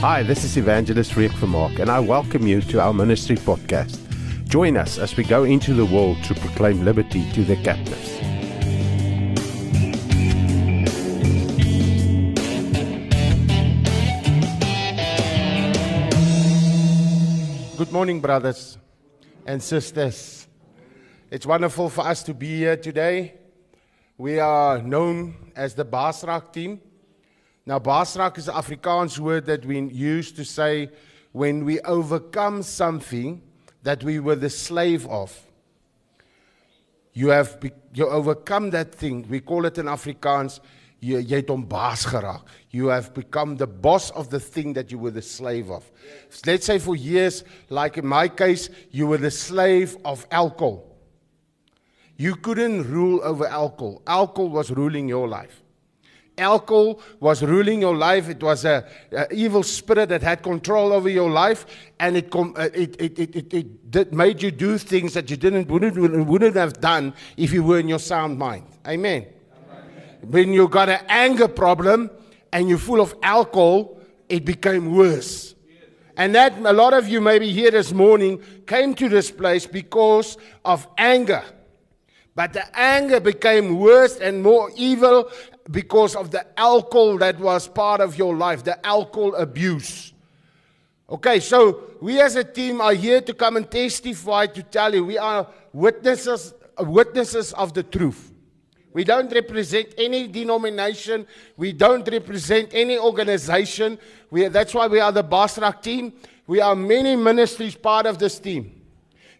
Hi, this is Evangelist Freek Vermaak, and I welcome you to our ministry podcast. Join us as we go into the world to proclaim liberty to the captives. Good morning, brothers and sisters. It's wonderful for us to be here today. We are known as the Basrak team. Now, Basrak is an Afrikaans word that we use to say when we overcome something that we were the slave of. You have you overcome that thing. We call it in Afrikaans jy jy het hom baas geraak. You have become the boss of the thing that you were the slave of. Let's say for years like in my case you were the slave of alcohol. You couldn't rule over alcohol. Alcohol was ruling your life. Alcohol was ruling your life. It was a, evil spirit that had control over your life, and it, com- uh, it, it, it, it, it did, made you do things that you didn't wouldn't, wouldn't have done if you were in your sound mind. Amen. When you got an anger problem and you're full of alcohol, it became worse. And that a lot of you maybe here this morning came to this place because of anger. But the anger became worse and more evil because of the alcohol that was part of your life, the alcohol abuse. Okay, so we as a team are here to come and testify to tell you we are witnesses witnesses of the truth. We don't represent any denomination. We don't represent any organization. We, that's why we are the Basrak team. We are many ministries part of this team.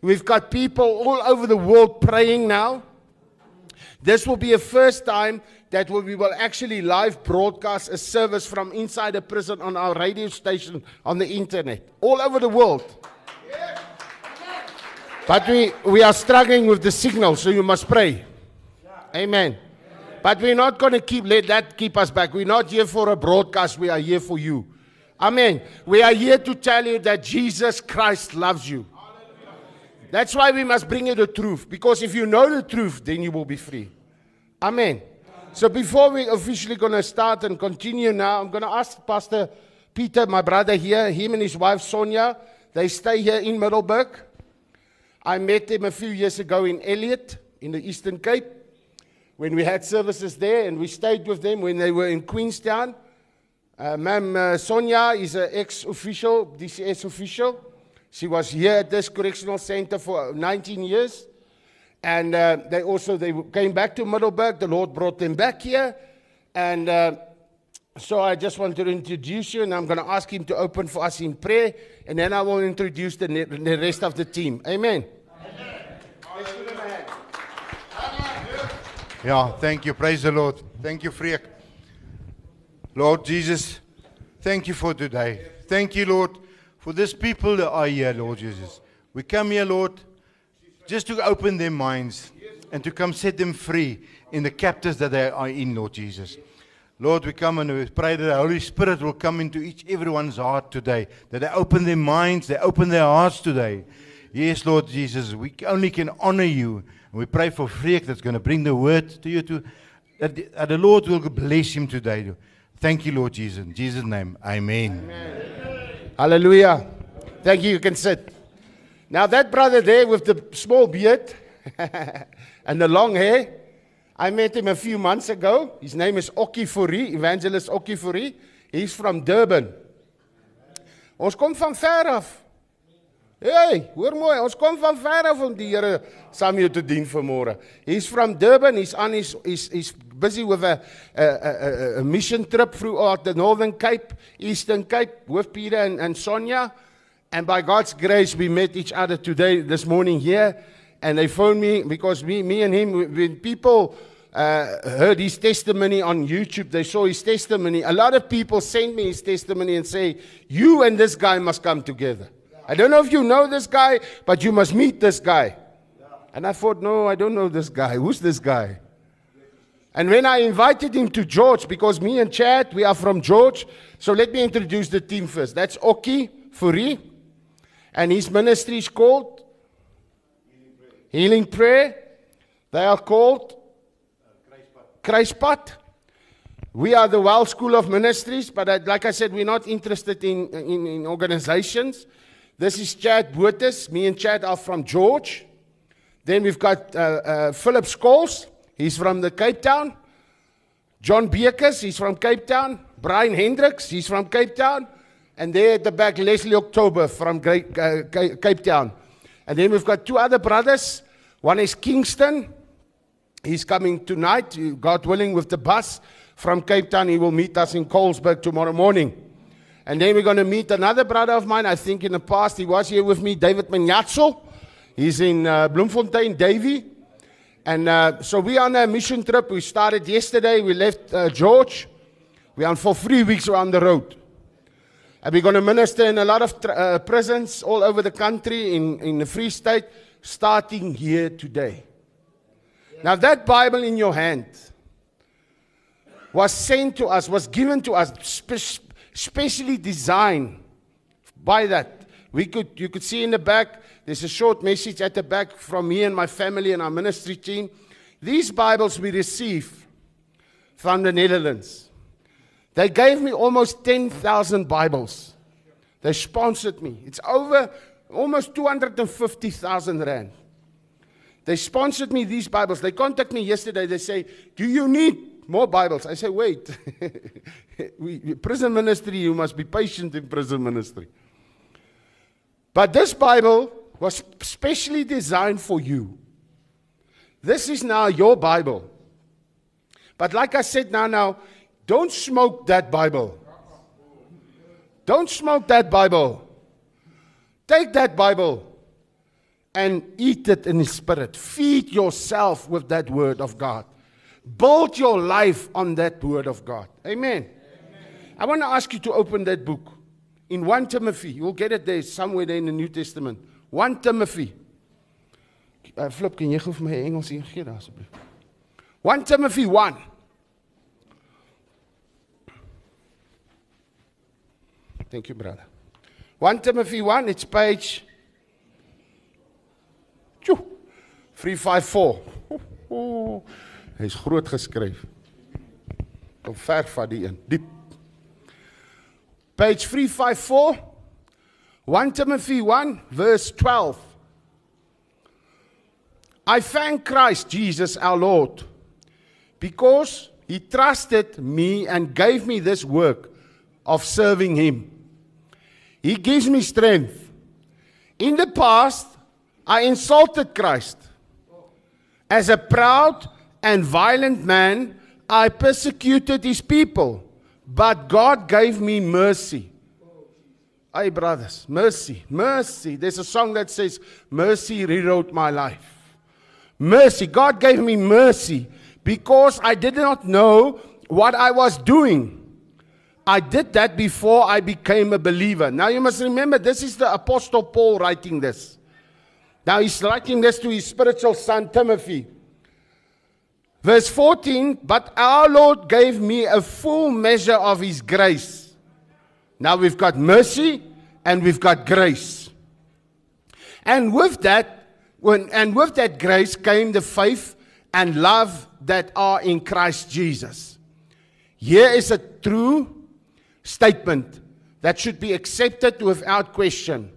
We've got people all over the world praying now. This will be a first time that we will actually live broadcast a service from inside a prison on our radio station on the internet, all over the world. But we, we are struggling with the signal, so you must pray. Amen. But we're not going to keep let that keep us back. We're not here for a broadcast. We are here for you. Amen. We are here to tell you that Jesus Christ loves you. That's why we must bring you the truth. Because if you know the truth, then you will be free. Amen. So before we officially going to start and continue now, I'm going to ask Pastor Peter, my brother here, him and his wife Sonia, they stay here in Middelburg. I met them a few years ago in Elliot, in the Eastern Cape, when we had services there, and we stayed with them when they were in Queenstown. Uh, Ma'am uh, Sonia is an ex-official, DCS official. She was here at this correctional center for 19 years. And uh, they also they came back to Middelburg. The Lord brought them back here. And uh, so I just want to introduce you, and I'm going to ask him to open for us in prayer. And then I will introduce the, the rest of the team. Amen. Yeah, thank you. Praise the Lord. Thank you, Freek. Lord Jesus, thank you for today. Thank you, Lord, for this people that are here, Lord Jesus. We come here, Lord, just to open their minds and to come set them free in the captives that they are in, Lord Jesus. Lord, we come and we pray that the Holy Spirit will come into each everyone's heart today, that they open their minds, they open their hearts today. Yes, Lord Jesus, we only can honor you. And we pray for Freek that's going to bring the word to you, to, that, the, that the Lord will bless him today. Thank you, Lord Jesus. In Jesus' name, amen. amen. Hallelujah. Thank you. You can sit. Now, that brother there with the small beard and the long hair, I met him a few months ago. His name is Oki Furi, Evangelist Oki Furi. He's from Durban. Ons kom van ver af. Hey, hoor mooi, ons kom van ver af om die Here saam jou te dien vanmôre. He's from Durban. He's on his he's, he's busy with a a, a a mission trip throughout the Northern Cape, Eastern Cape with Peter and, and Sonia. And by God's grace, we met each other today, this morning here. And they phoned me because me, me and him, when people uh, heard his testimony on YouTube, they saw his testimony. A lot of people sent me his testimony and say, You and this guy must come together. I don't know if you know this guy, but you must meet this guy. And I thought, No, I don't know this guy. Who's this guy? And when I invited him to George, because me and Chad, we are from George, so let me introduce the team first. That's Oki Furi. And his ministry is called Healing Prayer. They are called Kruispad. We are the Well School of Ministries, but I, like I said, we're not interested in, in, in organizations. This is Chad Boetes. Me and Chad are from George. Then we've got uh, uh, Philip Scholes. He's from the Cape Town. John Beekers, he's from Cape Town. Brian Hendricks, he's from Cape Town. And there at the back, Leslie October from Great, uh, Cape Town. And then we've got two other brothers. One is Kingston. He's coming tonight, God willing, with the bus from Cape Town. He will meet us in Colesberg tomorrow morning. And then we're going to meet another brother of mine. I think in the past he was here with me, David Manyatso. He's in uh, Bloemfontein, Davy. And uh, so we are on a mission trip. We started yesterday. We left uh, George. We are for three weeks around the road. And we're going to minister in a lot of uh, prisons all over the country, in, in the Free State, starting here today. Now, that Bible in your hand was sent to us, was given to us, specially designed by that. We could, you could see in the back, there's a short message at the back from me and my family and our ministry team. These Bibles we receive from the Netherlands. They gave me almost 10,000 Bibles. They sponsored me. It's over almost 250,000 Rand. They sponsored me these Bibles. They contacted me yesterday. They say, Do you need more Bibles? I say, Wait. we, prison ministry, you must be patient in prison ministry. But this Bible was specially designed for you. This is now your Bible. But like I said now, now, don't smoke that Bible. Don't smoke that Bible. Take that Bible and eat it in the spirit. Feed yourself with that word of God. Build your life on that word of God. Amen. Amen. I want to ask you to open that book in 1 Timothy. You'll get it there somewhere there in the New Testament. 1 Timothy. Uh, Flip, kan jy gou vir my asseblief? 1 Timothy 1. Thank you, brother. 1 Timothy 1, it's page 354. Hy's groot geskryf. Kom ver van die een, diep. Page 354. 1 Timothy 1 verse 12. I thank Christ Jesus our Lord because he trusted me and gave me this work of serving him. He gives me strength. In the past, I insulted Christ. As a proud and violent man, I persecuted his people, but God gave me mercy. Hey, brothers, mercy, mercy. There's a song that says, Mercy rewrote my life. Mercy. God gave me mercy because I did not know what I was doing. I did that before I became a believer. Now you must remember, this is the Apostle Paul writing this. Now he's writing this to his spiritual son Timothy. Verse 14, but our Lord gave me a full measure of his grace. Now we've got mercy and we've got grace. And with that, when, and with that grace came the faith and love that are in Christ Jesus. Here is a true statement that should be accepted without question.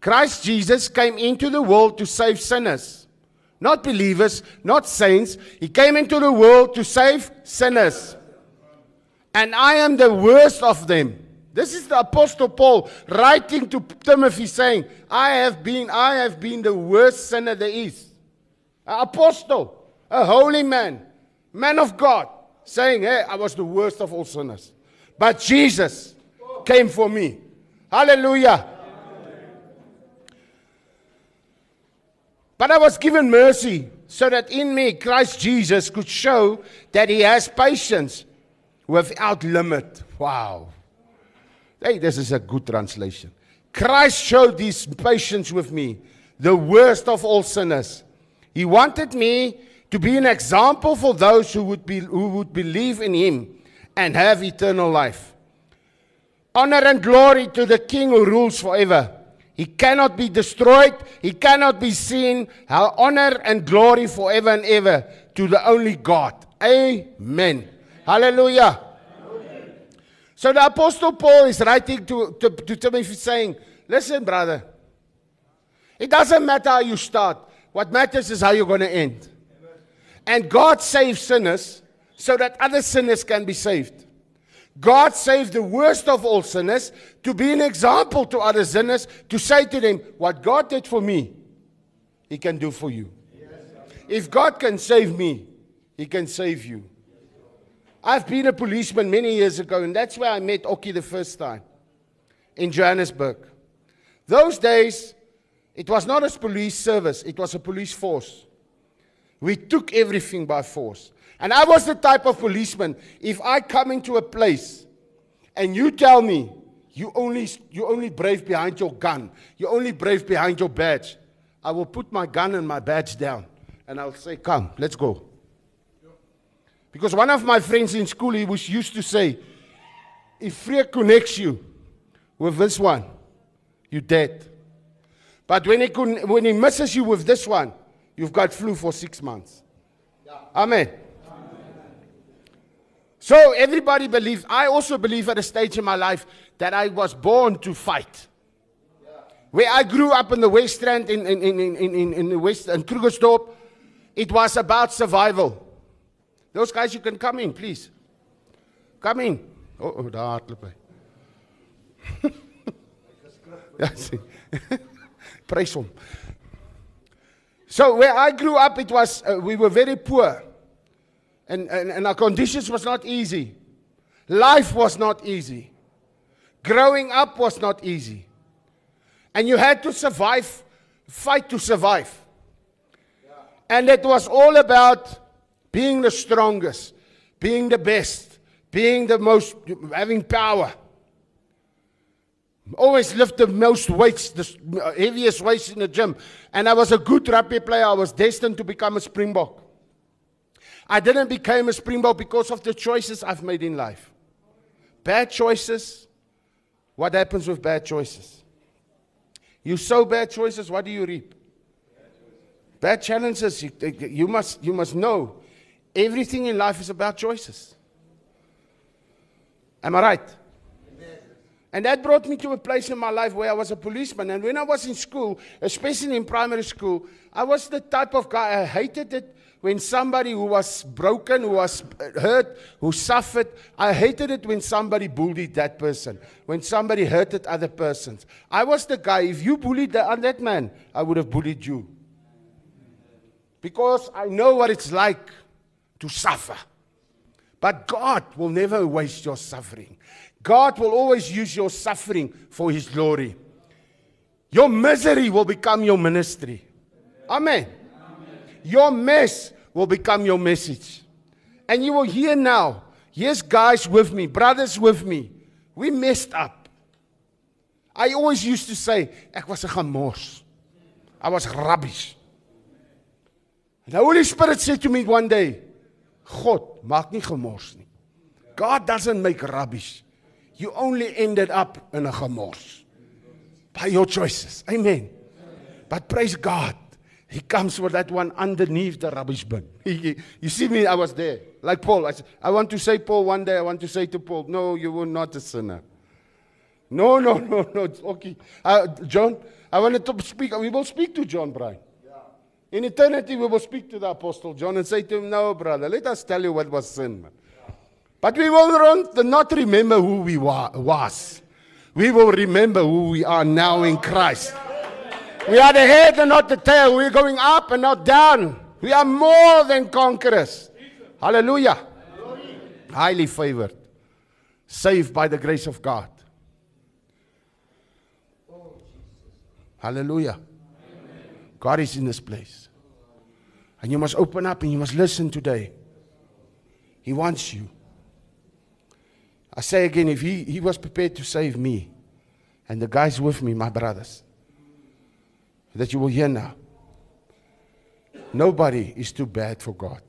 Christ Jesus came into the world to save sinners, not believers, not saints. He came into the world to save sinners. And I am the worst of them. This is the apostle Paul writing to Timothy saying, I have been I have been the worst sinner there is. An apostle, a holy man, man of God, saying, "Hey, I was the worst of all sinners." But Jesus came for me. Hallelujah. But I was given mercy so that in me Christ Jesus could show that he has patience without limit. Wow. Hey, this is a good translation. Christ showed this patience with me, the worst of all sinners. He wanted me to be an example for those who would, be, who would believe in him and have eternal life. Honor and glory to the King who rules forever. He cannot be destroyed, he cannot be seen. Our Honor and glory forever and ever to the only God. Amen. Hallelujah. So the Apostle Paul is writing to, to, to Timothy saying, Listen, brother, it doesn't matter how you start. What matters is how you're going to end. And God saves sinners so that other sinners can be saved. God saved the worst of all sinners to be an example to other sinners, to say to them, What God did for me, He can do for you. If God can save me, He can save you. I've been a policeman many years ago, and that's where I met Oki the first time in Johannesburg. Those days, it was not a police service, it was a police force. We took everything by force. And I was the type of policeman, if I come into a place and you tell me you only, you only brave behind your gun, you only brave behind your badge, I will put my gun and my badge down and I'll say, Come, let's go. Because one of my friends in school, he was used to say, If fear connects you with this one, you're dead. But when he, con- when he misses you with this one, you've got flu for six months. Amen. So everybody believes, I also believe at a stage in my life that I was born to fight. Where I grew up in the West in, in, in, in, in, in the West, in Krugersdorp, it was about survival. Those guys, you can come in, please. Come in. Oh, oh daar hardloop hy. So where I grew up, it was uh, we were very poor, and, and and our conditions was not easy. Life was not easy. Growing up was not easy, and you had to survive, fight to survive. And it was all about being the strongest, being the best, being the most, having power. Always lift the most weights, the heaviest weights in the gym. And I was a good rugby player. I was destined to become a Springbok. I didn't become a Springbok because of the choices I've made in life. Bad choices. What happens with bad choices? You sow bad choices, what do you reap? Bad challenges, you, you, must, you must know everything in life is about choices. Am I right? And that brought me to a place in my life where I was a policeman. And when I was in school, especially in primary school, I was the type of guy, I hated it when somebody who was broken, who was hurt, who suffered, I hated it when somebody bullied that person, when somebody hurted other persons. I was the guy, if you bullied that, that man, I would have bullied you. Because I know what it's like to suffer. But God will never waste your suffering. God will always use your suffering for His glory. Your misery will become your ministry. Amen. Your mess will become your message. And you will hear now, yes, guys with me, brothers with me, we messed up. I always used to say, ek was 'n gemors. I was rubbish. The Holy Spirit said to me one day, God maak nie gemors nie. God doesn't make rubbish. You only ended up in a gemors by your choices. Amen. But praise God. He comes for that one underneath the rubbish bin. you see me, I was there. Like Paul. I, said, I want to say, Paul, one day I want to say to Paul, no, you were not a sinner. No, no, no, no. Okay. Uh, John, I wanted to speak. We will speak to John Brian. In eternity, we will speak to the Apostle John and say to him, No, brother, let us tell you what was sin. Man. But we will not remember who we was. We will remember who we are now in Christ. We are the head and not the tail. We're going up and not down. We are more than conquerors. Hallelujah. Highly favored. Saved by the grace of God. Hallelujah. God is in this place. And you must open up and you must listen today. He wants you. I say again, if he, he was prepared to save me and the guys with me, my brothers, that you will hear now. Nobody is too bad for God.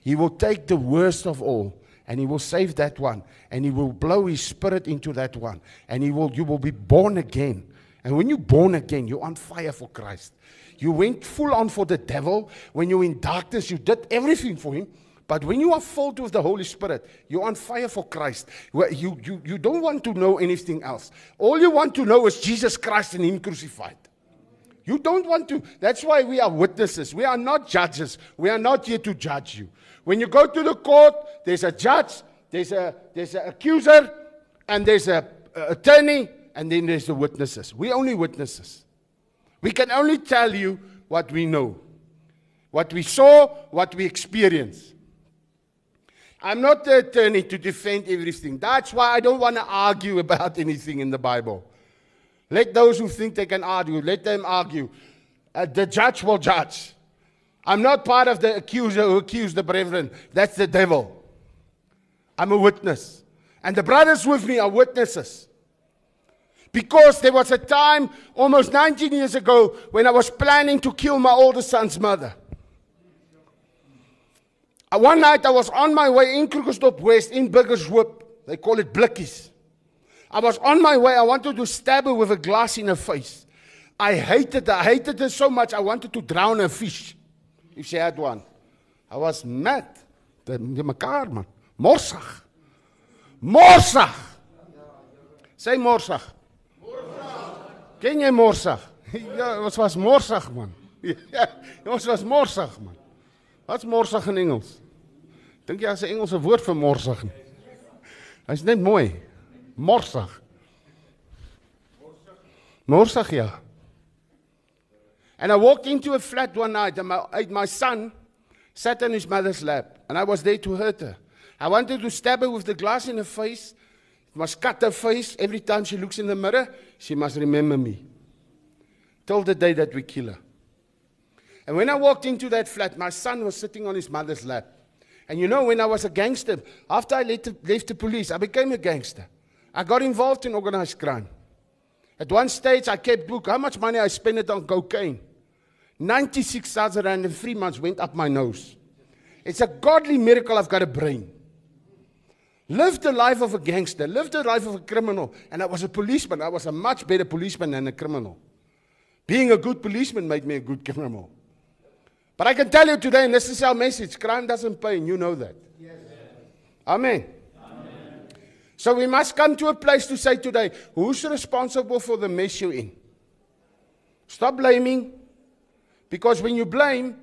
He will take the worst of all and he will save that one and he will blow his spirit into that one and he will you will be born again and when you're born again, you're on fire for Christ. You went full on for the devil. When you're in darkness, you did everything for him. But when you are filled with the Holy Spirit, you're on fire for Christ. You, you, you don't want to know anything else. All you want to know is Jesus Christ and Him crucified. You don't want to. That's why we are witnesses. We are not judges. We are not here to judge you. When you go to the court, there's a judge, there's a there's an accuser, and there's a, attorney, and then there's the witnesses. We only witnesses. We can only tell you what we know, what we saw, what we experienced. I'm not the attorney to defend everything. That's why I don't want to argue about anything in the Bible. Let those who think they can argue, let them argue. Uh, the judge will judge. I'm not part of the accuser who accused the brethren. That's the devil. I'm a witness. And the brothers with me are witnesses. Because there was a time almost 19 years ago when I was planning to kill my oldest son's mother. Uh, One night I was on my way in Krugersdorp West in Burgershoop. They call it Blikkies. I was on my way. I wanted to stab her with a glass in her face. I hated her. I hated her so much I wanted to drown a fish if she had one. I was mad. De mekaar man. Morsig. Morsig. Sê morsig. Ken jy morsig? Ja, ons was morsig man. Ja, ons was morsig man. Wat's morsig in Engels? Dink jy as 'n Engelse woord vir morsig nie? Hy's net mooi. Morsig. Morsig ja. And I walked into a flat one night and my, my son sat in his mother's lap and I was there to hurt her. I wanted to stab her with the glass in her face. Must cut her face every time she looks in the mirror. She must remember me. Till the day that we kill her. And when I walked into that flat, my son was sitting on his mother's lap. And you know, when I was a gangster, after I left the, left the police, I became a gangster. I got involved in organized crime. At one stage, I kept book how much money I spent it on cocaine. 96,000 rand in three months went up my nose. It's a godly miracle I've got a brain. Lived the life of a gangster, lived the life of a criminal, and I was a policeman. I was a much better policeman than a criminal. Being a good policeman made me a good criminal. But I can tell you today, and this is our message crime doesn't pay, and you know that. Amen. So we must come to a place to say today, who's responsible for the mess you're in? Stop blaming. Because when you blame,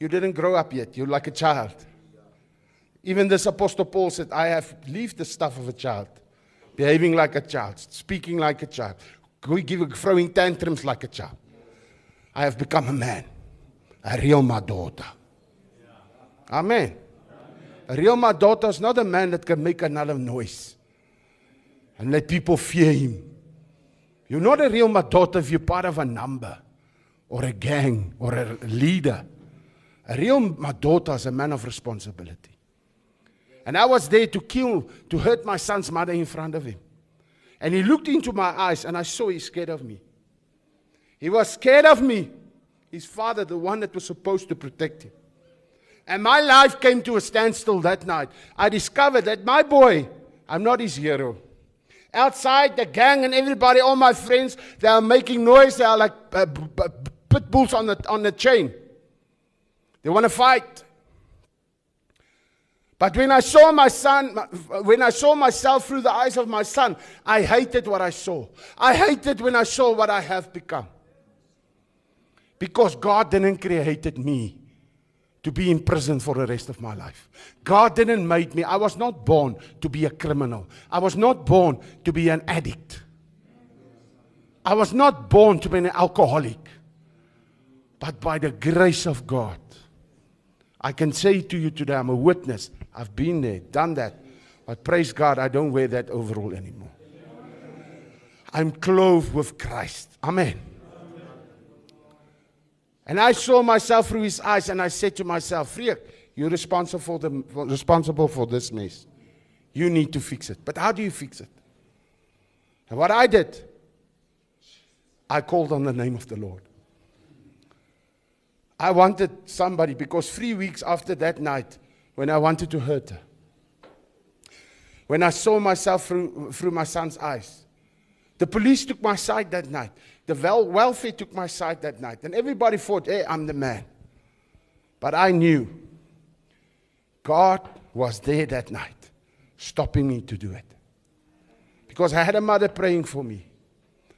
you didn't grow up yet. You're like a child. Even this Apostle Paul said, I have lived the stuff of a child, behaving like a child, speaking like a child, throwing tantrums like a child. I have become a man, a real daughter. Amen. A real daughter is not a man that can make another noise and let people fear him. You're not a real Madoda if you're part of a number or a gang or a leader. A real Madoda is a man of responsibility. And I was there to kill, to hurt my son's mother in front of him. And he looked into my eyes and I saw he's scared of me. He was scared of me. His father, the one that was supposed to protect him. And my life came to a standstill that night. I discovered that my boy, I'm not his hero. Outside, the gang and everybody, all my friends, they are making noise. They are like uh, pit bulls on the, on the chain. They want to fight. But when I saw my son, when I saw myself through the eyes of my son, I hated what I saw. I hated when I saw what I have become. Because God didn't created me to be in prison for the rest of my life. God didn't make me. I was not born to be a criminal. I was not born to be an addict. I was not born to be an alcoholic. But by the grace of God, I can say to you today, I'm a witness. I've been there, done that. But praise God, I don't wear that overall anymore. I'm clothed with Christ. Amen. And I saw myself through his eyes and I said to myself, Freek, you're responsible for, the, responsible for this mess. You need to fix it. But how do you fix it? And what I did, I called on the name of the Lord. I wanted somebody because three weeks after that night, when I wanted to hurt her, when I saw myself through, through my son's eyes, the police took my side that night. The wel- welfare took my side that night. And everybody thought, hey, I'm the man. But I knew God was there that night, stopping me to do it. Because I had a mother praying for me.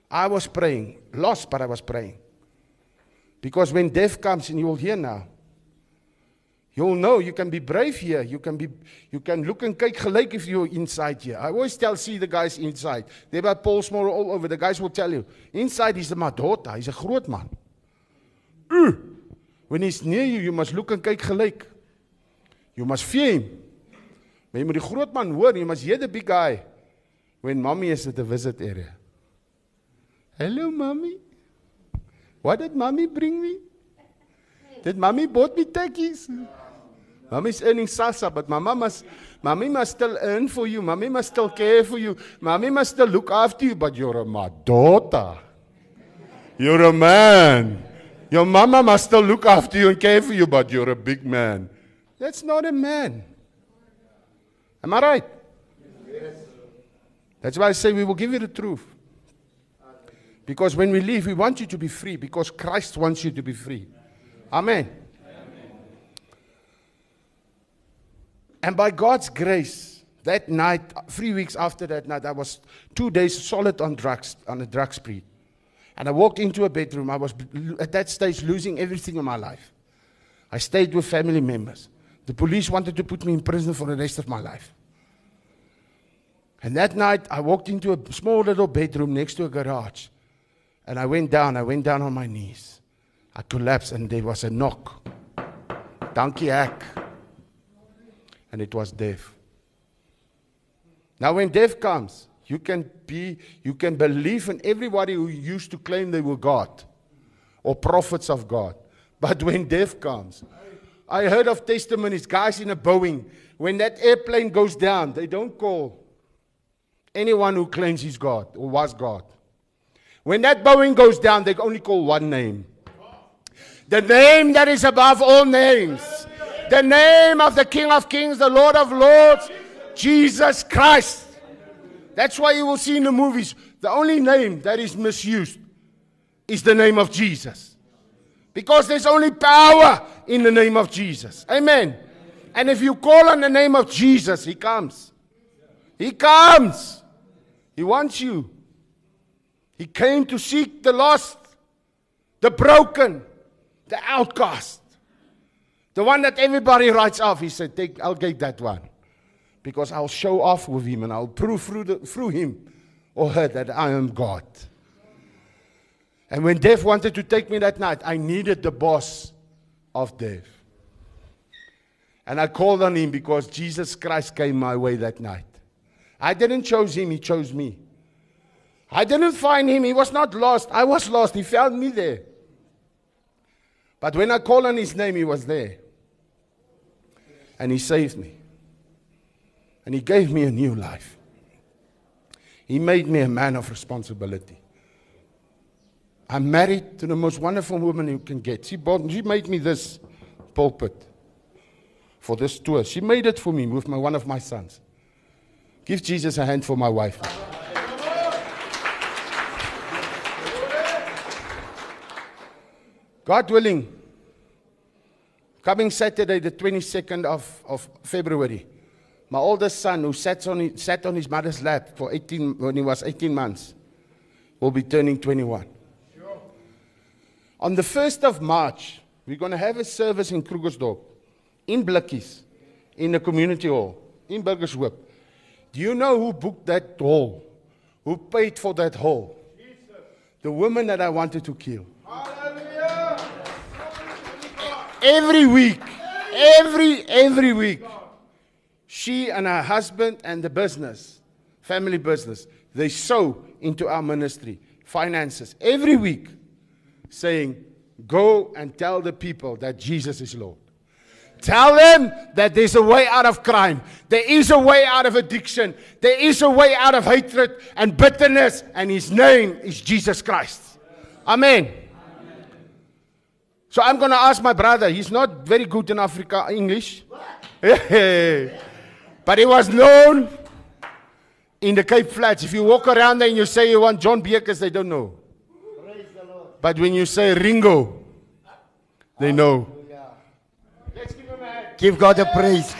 I was praying, lost, but I was praying. Because when death comes, and you'll hear now, you'll know you can be brave here. You can be, you can look and kyk gelyk if you're inside here. I always tell, see the guys inside. They're about Paul Small all over. The guys will tell you, inside he's a madota. He's a groot man. Uh, when he's near you, you must look and kyk gelyk. You must fear him. Maar jy moet die groot man hoor, you must hear the big guy when mommy is at the visit area. Hello mommy. What did mommy bring me? Did mommy bought me tekkies? Mommy's earning salsa, but mama must, mommy must still earn for you. Mommy must still care for you. Mommy must still look after you, but you're a my daughter. You're a man. Your mama must still look after you and care for you, but you're a big man. That's not a man. Am I right? Yes. That's why I say we will give you the truth. Because when we leave, we want you to be free because Christ wants you to be free. Amen. And by God's grace, that night, three weeks after that night, I was two days solid on drugs, on a drug spree. And I walked into a bedroom. I was at that stage losing everything in my life. I stayed with family members. The police wanted to put me in prison for the rest of my life. And that night, I walked into a small little bedroom next to a garage. And I went down, I went down on my knees. I collapsed, and there was a knock. Donkey hack. And it was death. Now, when death comes, you can be, you can believe in everybody who used to claim they were God or prophets of God. But when death comes, I heard of testimonies, guys in a Boeing, when that airplane goes down, they don't call anyone who claims he's God or was God. When that Boeing goes down, they only call one name. The name that is above all names. The name of the King of Kings, the Lord of Lords, Jesus Christ. That's why you will see in the movies the only name that is misused is the name of Jesus. Because there's only power in the name of Jesus. Amen. And if you call on the name of Jesus, He comes. He comes. He wants you. He came to seek the lost, the broken, the outcast. The one that everybody writes off. He said, Take, I'll get that one. Because I'll show off with him and I'll prove through, the, through him or her that I am God. And when death wanted to take me that night, I needed the boss of death. And I called on him because Jesus Christ came my way that night. I didn't choose him, he chose me. I didn't find him, he was not lost. I was lost, he found me there. But when I called on his name, he was there. And he saved me. And he gave me a new life. He made me a man of responsibility. I'm married to the most wonderful woman you can get. She, bought, she made me this pulpit for this tour. She made it for me with my, one of my sons. Give Jesus a hand for my wife. God willing, coming Saturday, the 22nd of, of February, my oldest son, who sat on, his, sat on his mother's lap for 18, when he was 18 months, will be turning 21. Sure. On the 1st of March, we're going to have a service in Krugersdorp, in Blikkies, in the community hall, in Burgershoop. Do you know who booked that hall? Who paid for that hall? Jesus. The woman that I wanted to kill. Hallelujah. Every week, every every week, she and her husband and the business, family business, they sow into our ministry, finances every week saying, Go and tell the people that Jesus is Lord. Tell them that there's a way out of crime. There is a way out of addiction. There is a way out of hatred and bitterness, and His name is Jesus Christ. Amen. So I'm going to ask my brother. He's not very good in Africa English. but he was known in the Cape Flats. If you walk around there and you say you want John Beekers, they don't know. But when you say Ringo, they know. Give God a praise.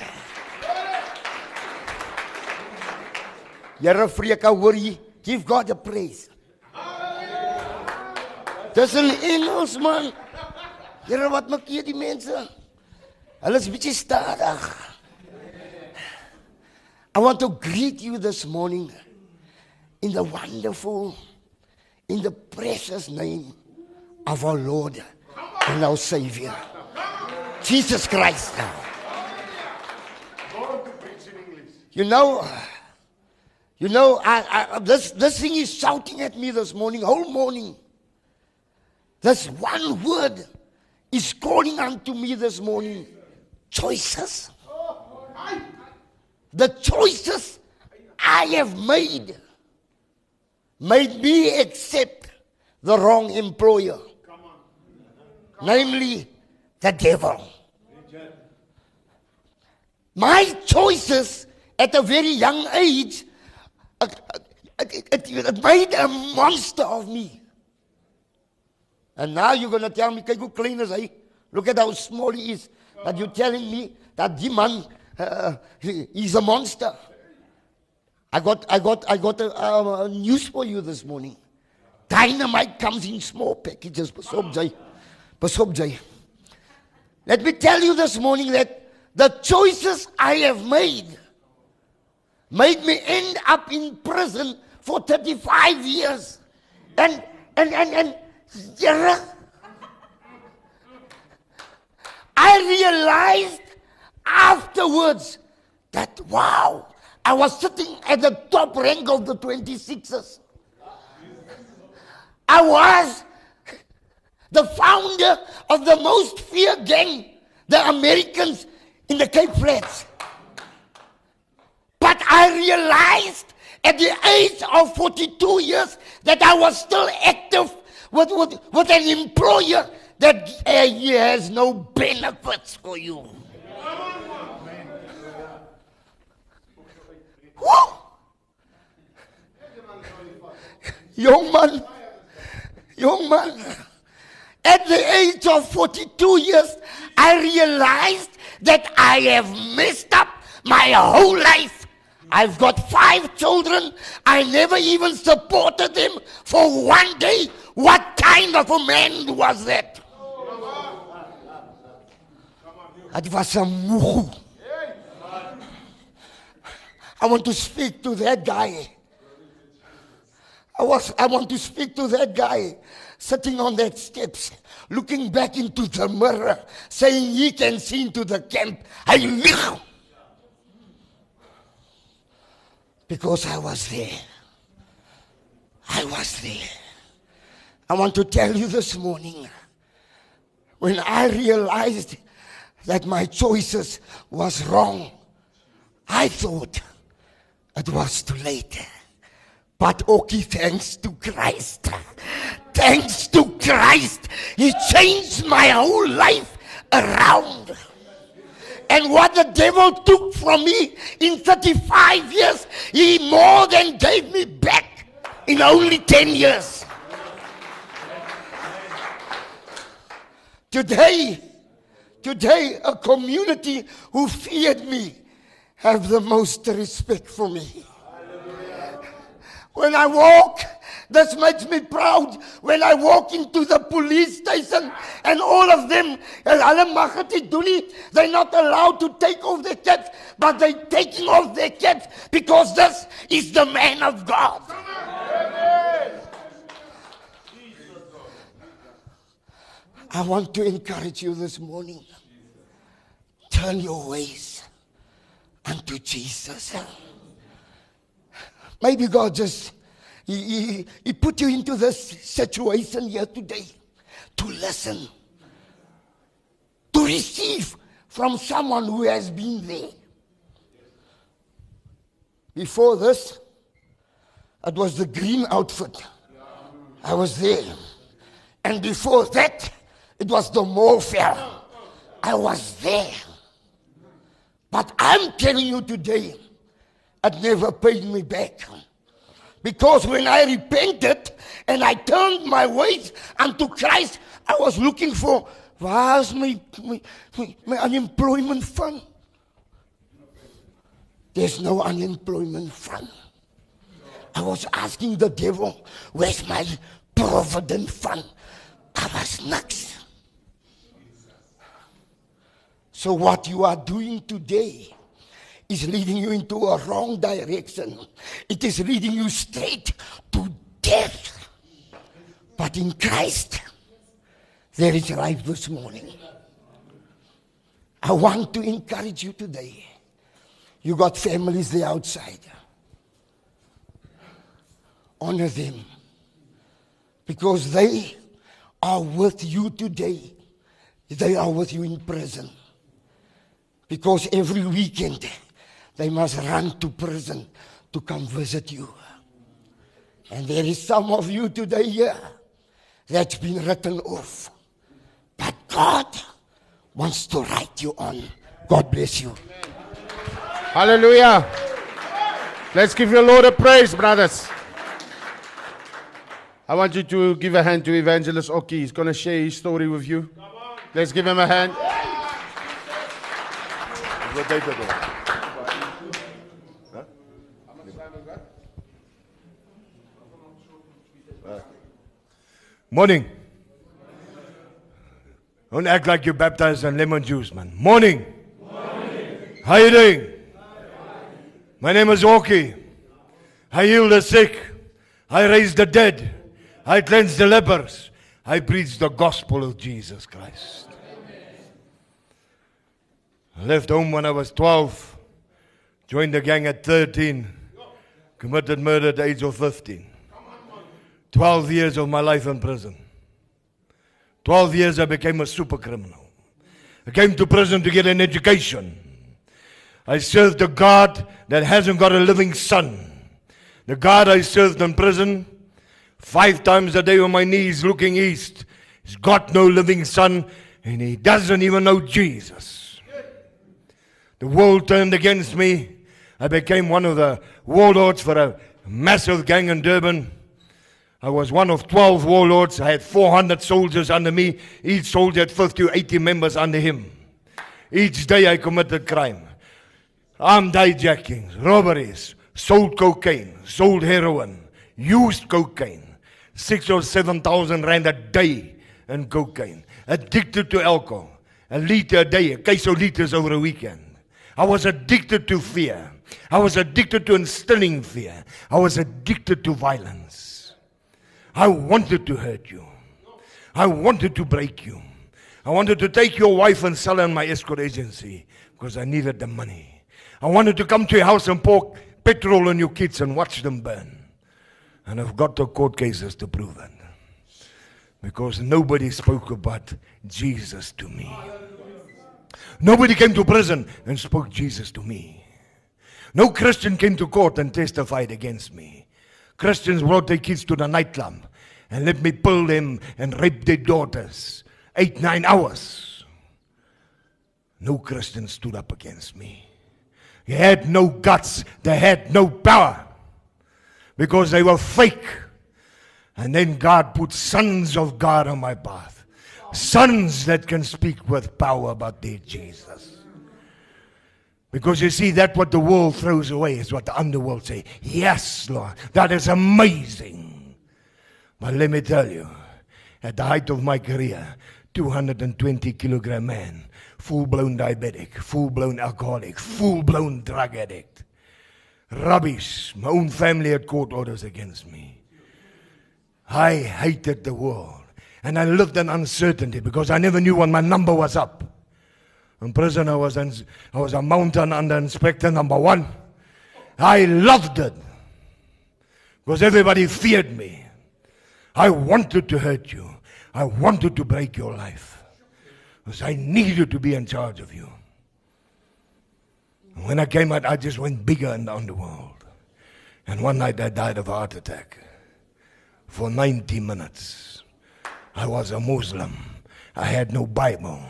Here vreek hoorie, give God the praise. Dis in Engels man. Here wat maak jy die mense? Hulle is bietjie stadig. Ah? I want to greet you this morning in the wonderful in the precious name of our Lord and our Savior. Jesus Christ. Ah. You know, you know, I, I, this, this thing is shouting at me this morning, whole morning. This one word is calling unto me this morning choices. The choices I have made made me accept the wrong employer, namely the devil. My choices at a very young age, it, it, it, it made a monster of me. And now you're going to tell me, kyk hoe clean is hy? Look at how small he is. That you're telling me that die man, uh, he's a monster. I got, I got, I got a, a, a news for you this morning. Dynamite comes in small packages. Let me tell you this morning that the choices I have made made me end up in prison for 35 years. And, and, and, and, yeah, I realized afterwards that, wow, I was sitting at the top rank of the 26ers. I was the founder of the most feared gang, the Americans in the Cape Flats. But I realized at the age of 42 years that I was still active with, with, with an employer that uh, has no benefits for you. Woo! Young man, young man, at the age of 42 years, I realized that I have messed up my whole life. I've got five children. I never even supported them for one day. What kind of a man was that? It was a moe. I want to speak to that guy. I was I want to speak to that guy sitting on that steps, looking back into the mirror, saying he can see into the camp. I live. Because I was there. I was there. I want to tell you this morning when I realized that my choices was wrong, I thought it was too late. But okay, thanks to Christ. Thanks to Christ, He changed my whole life around. And what the devil took from me in 35 years, he more than gave me back in only 10 years. Today, today, a community who feared me have the most respect for me. When I walk, this makes me proud. When I walk into the police station and all of them, eh, nie. They're not allowed to take off their caps, but they're taking off their caps because this is the man of God. I want to encourage you this morning. Turn your ways unto Jesus. Maybe God just he, he, he put you into this situation here today to listen, to receive from someone who has been there. Before this, it was the green outfit. I was there. And before that, it was the morphia. I was there. But I'm telling you today, it never paid me back. Because when I repented and I turned my ways unto Christ, I was looking for where's my, my, my, my unemployment fund? There's no unemployment fund. I was asking the devil, where's my provident fund? I was next. So what you are doing today is leading you into a wrong direction. It is leading you straight to death. But in Christ, there is life this morning. I want to encourage you today. You got families there outside. Honor them because they are with you today. They are with you in prison. Because every weekend they must run to prison to come visit you. And there is some of you today here that's been written off. But God wants to write you on. God bless you. Hallelujah. Let's give your Lord a praise, brothers. I want you to give a hand to Evangelist Oki. He's going to share his story with you. Let's give him a hand. Morning. Don't act like you're baptized in lemon juice, man. Morning. How you doing? My name is Oki. I heal the sick. I raise the dead. I cleanse the lepers. I preach the gospel of Jesus Christ. I left home when I was 12. Joined the gang at 13. Committed murder at the age of 15. 12 years of my life in prison. 12 years I became a super criminal. I came to prison to get an education. I served a God that hasn't got a living son. The God I served in prison, five times a day on my knees looking east, he's got no living son and he doesn't even know Jesus. The world turned against me. I became one of the warlords for a massive gang in Durban. I was one of 12 warlords. I had 400 soldiers under me. Each soldier had 50 to 80 members under him. Each day I committed crime. Armed hijackings, robberies, sold cocaine, sold heroin, used cocaine. Six or seven thousand rand a day in cocaine. Addicted to alcohol. A liter a day, a case of liters over a weekend. I was addicted to fear. I was addicted to instilling fear. I was addicted to violence. I wanted to hurt you. I wanted to break you. I wanted to take your wife and sell her in my escort agency because I needed the money. I wanted to come to your house and pour petrol on your kids and watch them burn. And I've got the court cases to prove it. Because nobody spoke about Jesus to me. Nobody came to prison and spoke Jesus to me. No Christian came to court and testified against me. Christians brought their kids to the nightclub and let me pull them and rape their daughters. Eight, nine hours. No Christian stood up against me. They had no guts, they had no power because they were fake. And then God put sons of God on my path. Sons that can speak with power about their Jesus. Because you see, that what the world throws away is what the underworld say. Yes, Lord, that is amazing. But let me tell you, at the height of my career, 220 kilogram man, full blown diabetic, full blown alcoholic, full blown drug addict. Rubbish. My own family had court orders against me. I hated the world. And I lived in uncertainty because I never knew when my number was up. In prison, I was, in, I was a mountain under inspector number one. I loved it because everybody feared me. I wanted to hurt you. I wanted to break your life because I needed to be in charge of you. When I came out, I just went bigger in the underworld. And one night I died of a heart attack for 90 minutes. I was a Muslim. I had no Bible.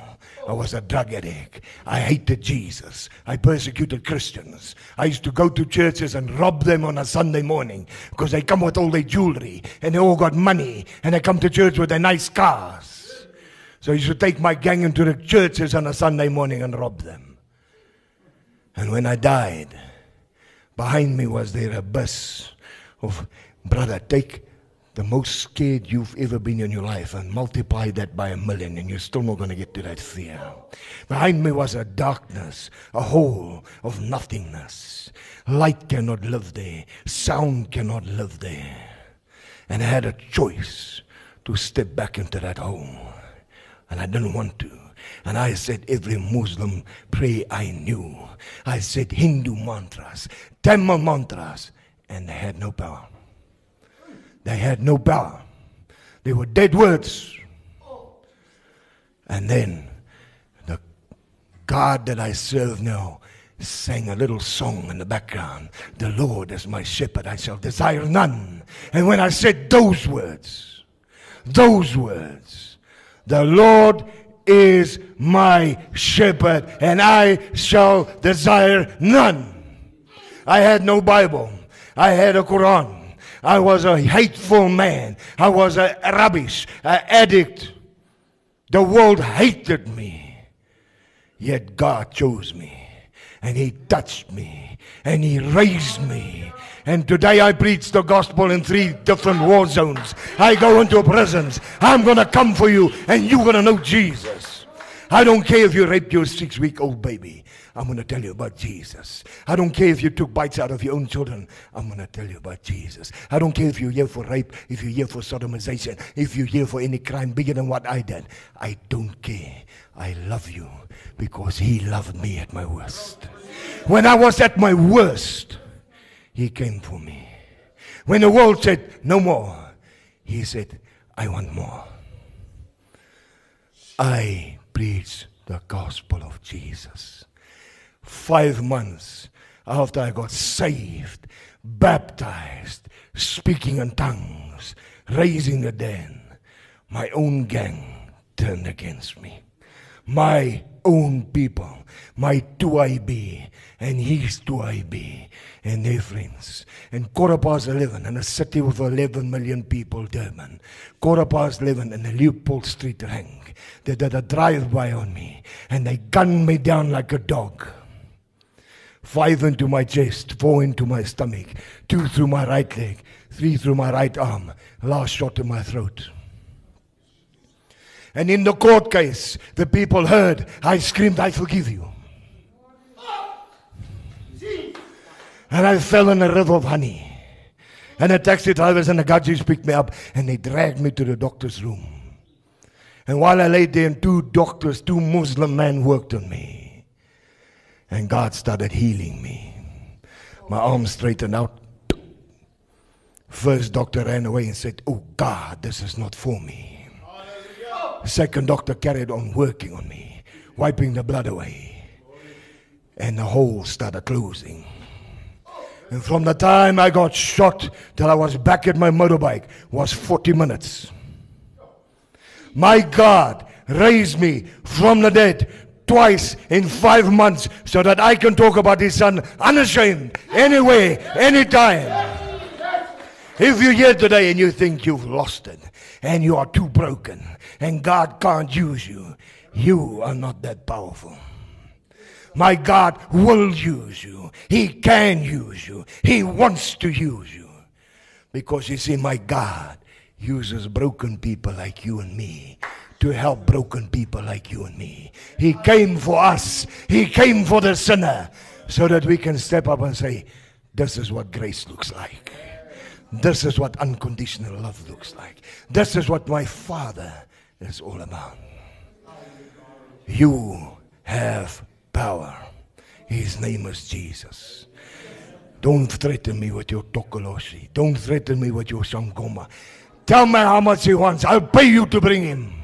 I was a drug addict. I hated Jesus. I persecuted Christians. I used to go to churches and rob them on a Sunday morning because they come with all their jewelry and they all got money and they come to church with their nice cars. So I used to take my gang into the churches on a Sunday morning and rob them. And when I died, behind me was there a bus of, brother, take the most scared you've ever been in your life and multiply that by a million, and you're still not going to get to that fear. Behind me was a darkness, a hole of nothingness. Light cannot live there, sound cannot live there. And I had a choice to step back into that hole, and I didn't want to. And I said every Muslim prayer I knew. I said Hindu mantras, Tamil mantras, and they had no power. They had no power. They were dead words. And then the God that I serve now sang a little song in the background. The Lord is my shepherd, I shall desire none. And when I said those words, those words, the Lord is my shepherd, and I shall desire none. I had no Bible. I had a Quran. I was a hateful man. I was a rubbish, an addict. The world hated me. Yet God chose me and He touched me and He raised me. And today I preach the gospel in three different war zones. I go into prisons. I'm going to come for you and you're going to know Jesus. I don't care if you raped your six week old baby. I'm going to tell you about Jesus. I don't care if you took bites out of your own children. I'm going to tell you about Jesus. I don't care if you're here for rape, if you're here for sodomization, if you're here for any crime bigger than what I did. I don't care. I love you because He loved me at my worst. When I was at my worst, He came for me. When the world said, no more, He said, I want more. I preach the gospel of Jesus five months after I got saved, baptized, speaking in tongues, raising the dead, my own gang turned against me. My own people, my 2IB and his 2IB and their friends. And quarter past 11 in a city with 11 million people, Durban. Quarter past 11 in the Leopold Street rank. They did a drive-by on me and they gunned me down like a dog five into my chest, four into my stomach, two through my right leg, three through my right arm, last shot in my throat. And in the court case, the people heard, I screamed, I forgive you. And I fell in a river of honey. And the taxi drivers and the gadgets picked me up and they dragged me to the doctor's room. And while I lay there, two doctors, two Muslim men worked on me. And God started healing me. My arm straightened out. First doctor ran away and said, Oh God, this is not for me. Second doctor carried on working on me, wiping the blood away. And the hole started closing. And from the time I got shot till I was back at my motorbike was 40 minutes. My God raised me from the dead twice in five months so that I can talk about his son unashamed, anyway, anytime. If you're here today and you think you've lost it and you are too broken and God can't use you, you are not that powerful. My God will use you. He can use you. He wants to use you. Because you see, my God uses broken people like you and me to help broken people like you and me. He came for us, He came for the sinner so that we can step up and say, This is what grace looks like. This is what unconditional love looks like. This is what my Father is all about. You have power. His name is Jesus. Don't threaten me with your tokoloshi. Don't threaten me with your sangoma. Tell me how much he wants. I'll pay you to bring him.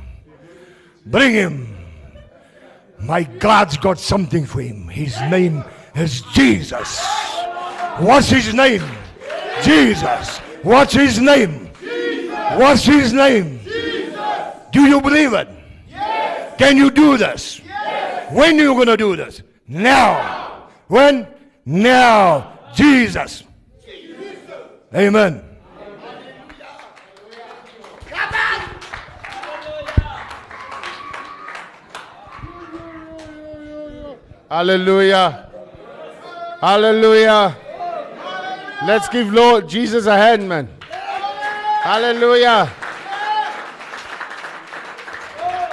Bring him. My God's got something for him. His name is Jesus. What's his name? Jesus. What's his name? What's his name? Do you believe it? Yes. Can you do this? Yes. When are you going to do this? Now. When? Now. Jesus. Amen. Hallelujah. Hallelujah. Let's give Lord Jesus a hand, man. Hallelujah.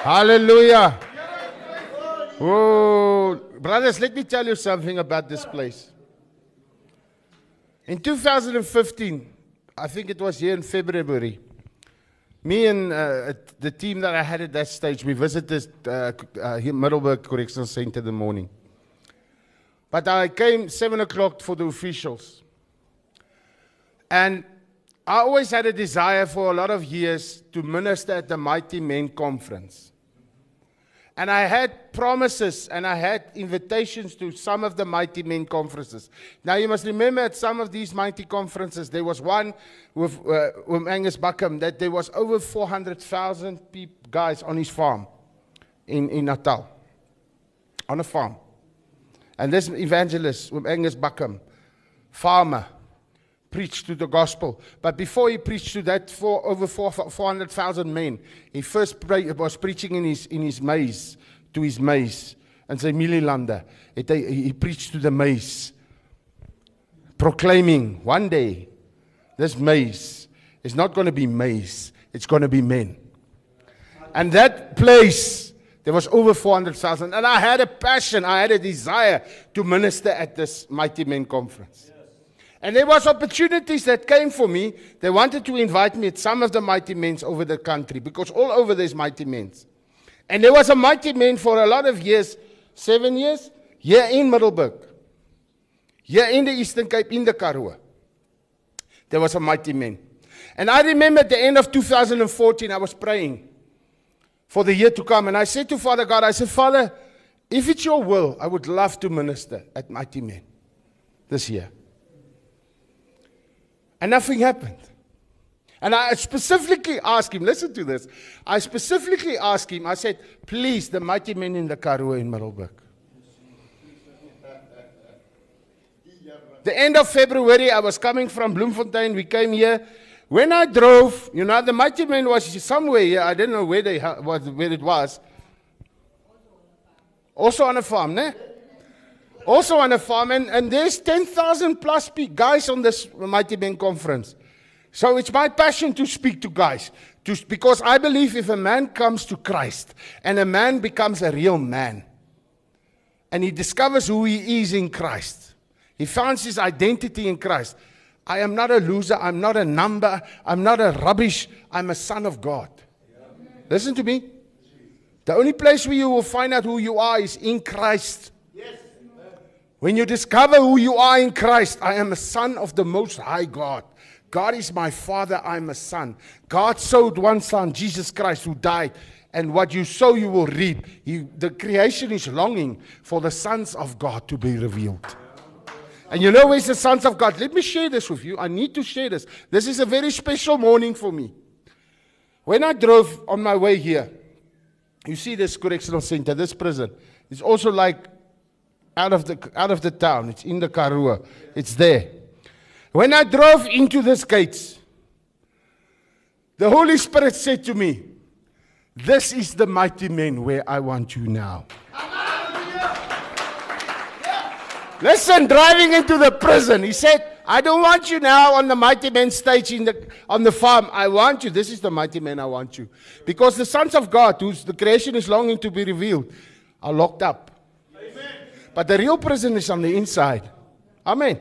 Hallelujah. Oh, brothers, let me tell you something about this place. In 2015, I think it was here in February, me and uh, the team that I had at that stage, we visited uh, uh, Middelburg Correctional Center in the morning. But I came 7 o'clock for the officials. And I always had a desire for a lot of years to minister at the Mighty Men Conference. And I had promises and I had invitations to some of the Mighty Men conferences. Now, you must remember at some of these mighty conferences, there was one with, uh, with Angus Buchan that there was over 400,000 guys on his farm in, in Natal, on a farm. And this evangelist, with Angus Buchan, farmer, preached to the gospel. But before he preached to that for over 400,000 men, he first was preaching in his, in his maize, to his maize. And say Mililanda, he preached to the maize, proclaiming one day this maize is not going to be maize, it's going to be men. And that place, there was over 400,000. And I had a passion, I had a desire to minister at this Mighty Men conference. And there was opportunities that came for me. They wanted to invite me at some of the mighty men over the country because all over there's mighty men. And there was a mighty man for a lot of years, seven years, here in Middelburg. Here in the Eastern Cape, in the Karoo. There was a mighty man. And I remember at the end of 2014, I was praying for the year to come. And I said to Father God, I said, Father, if it's your will, I would love to minister at Mighty Men this year. And nothing happened. And I specifically asked him, listen to this. I specifically asked him, I said, please, the mighty men in the Karoo in Middelburg. The end of February, I was coming from Bloemfontein. We came here. When I drove, you know, the mighty man was somewhere here. I didn't know where, they, where it was. Also on a farm, ne? also on a farm, and, and there's 10,000 plus guys on this Mighty man conference. So it's my passion to speak to guys, to, because I believe if a man comes to Christ and a man becomes a real man, and he discovers who he is in Christ, he finds his identity in Christ. I am not a loser, I'm not a number, I'm not a rubbish, I'm a son of God. Listen to me. The only place where you will find out who you are is in Christ. Yes. When you discover who you are in Christ, I am a son of the Most High God. God is my father, I'm a son. God sowed one son, Jesus Christ, who died. And what you sow, you will reap. He, the creation is longing for the sons of God to be revealed. And you know where's the sons of God? Let me share this with you. I need to share this. This is a very special morning for me. When I drove on my way here, you see this correctional center, this prison. It's also like out of the, out of the town. It's in the Karoo. It's there. When I drove into this gates, the Holy Spirit said to me, This is the mighty man where I want you now. Listen, driving into the prison, he said, I don't want you now on the mighty man stage in the, on the farm. I want you. This is the mighty man I want you. Because the sons of God, whose the creation is longing to be revealed, are locked up. But the real prison is on the inside. Amen.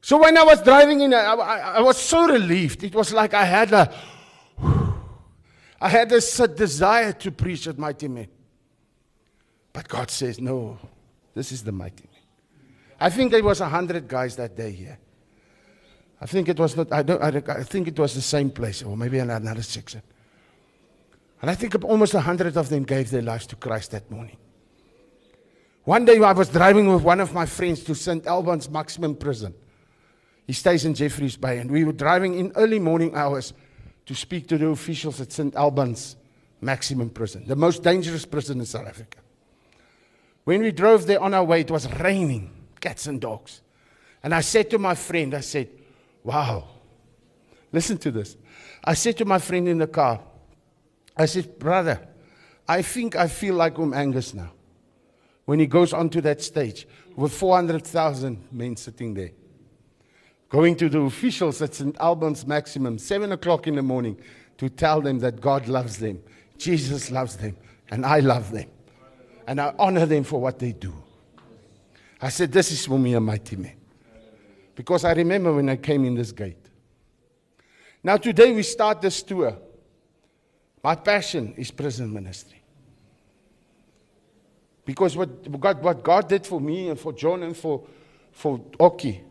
So when I was driving in, I, I, I, was so relieved. It was like I had a, I had this desire to preach at Mighty Men. But God says, no, this is the Mighty. I think there was a hundred guys that day here. I think it was not. I don't. I, I think it was the same place, or maybe another section. And I think almost a hundred of them gave their lives to Christ that morning. One day I was driving with one of my friends to St. Albans Maximum Prison. He stays in Jeffreys Bay, and we were driving in early morning hours to speak to the officials at St. Albans Maximum Prison, the most dangerous prison in South Africa. When we drove there on our way, it was raining, cats and dogs. And I said to my friend, I said, Wow, listen to this. I said to my friend in the car, I said, Brother, I think I feel like I'm Angus now when he goes onto that stage with 400,000 men sitting there. going to the officials at St. Albans Maximum, 7 o'clock in the morning, to tell them that God loves them, Jesus loves them, and I love them. And I honor them for what they do. I said, This is for me a mighty man. Because I remember when I came in this gate. Now, today we start this tour. My passion is prison ministry. Because what God, what God did for me and for John and for, for Oki,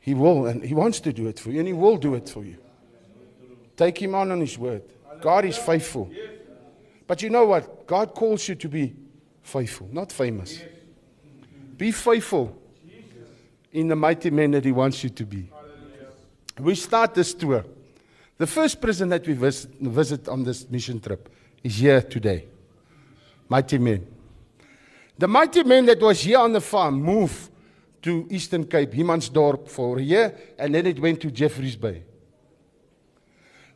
He will and He wants to do it for you and He will do it for you. Take Him on on His word. God is faithful. But you know what? God calls you to be faithful, not famous. Be faithful in the mighty man that He wants you to be. We start this tour. The first prison that we visit, visit on this mission trip is here today. Mighty men. The mighty men that was here on the farm moved to Eastern Cape, Humansdorp, for a year, and then it went to Jeffreys Bay.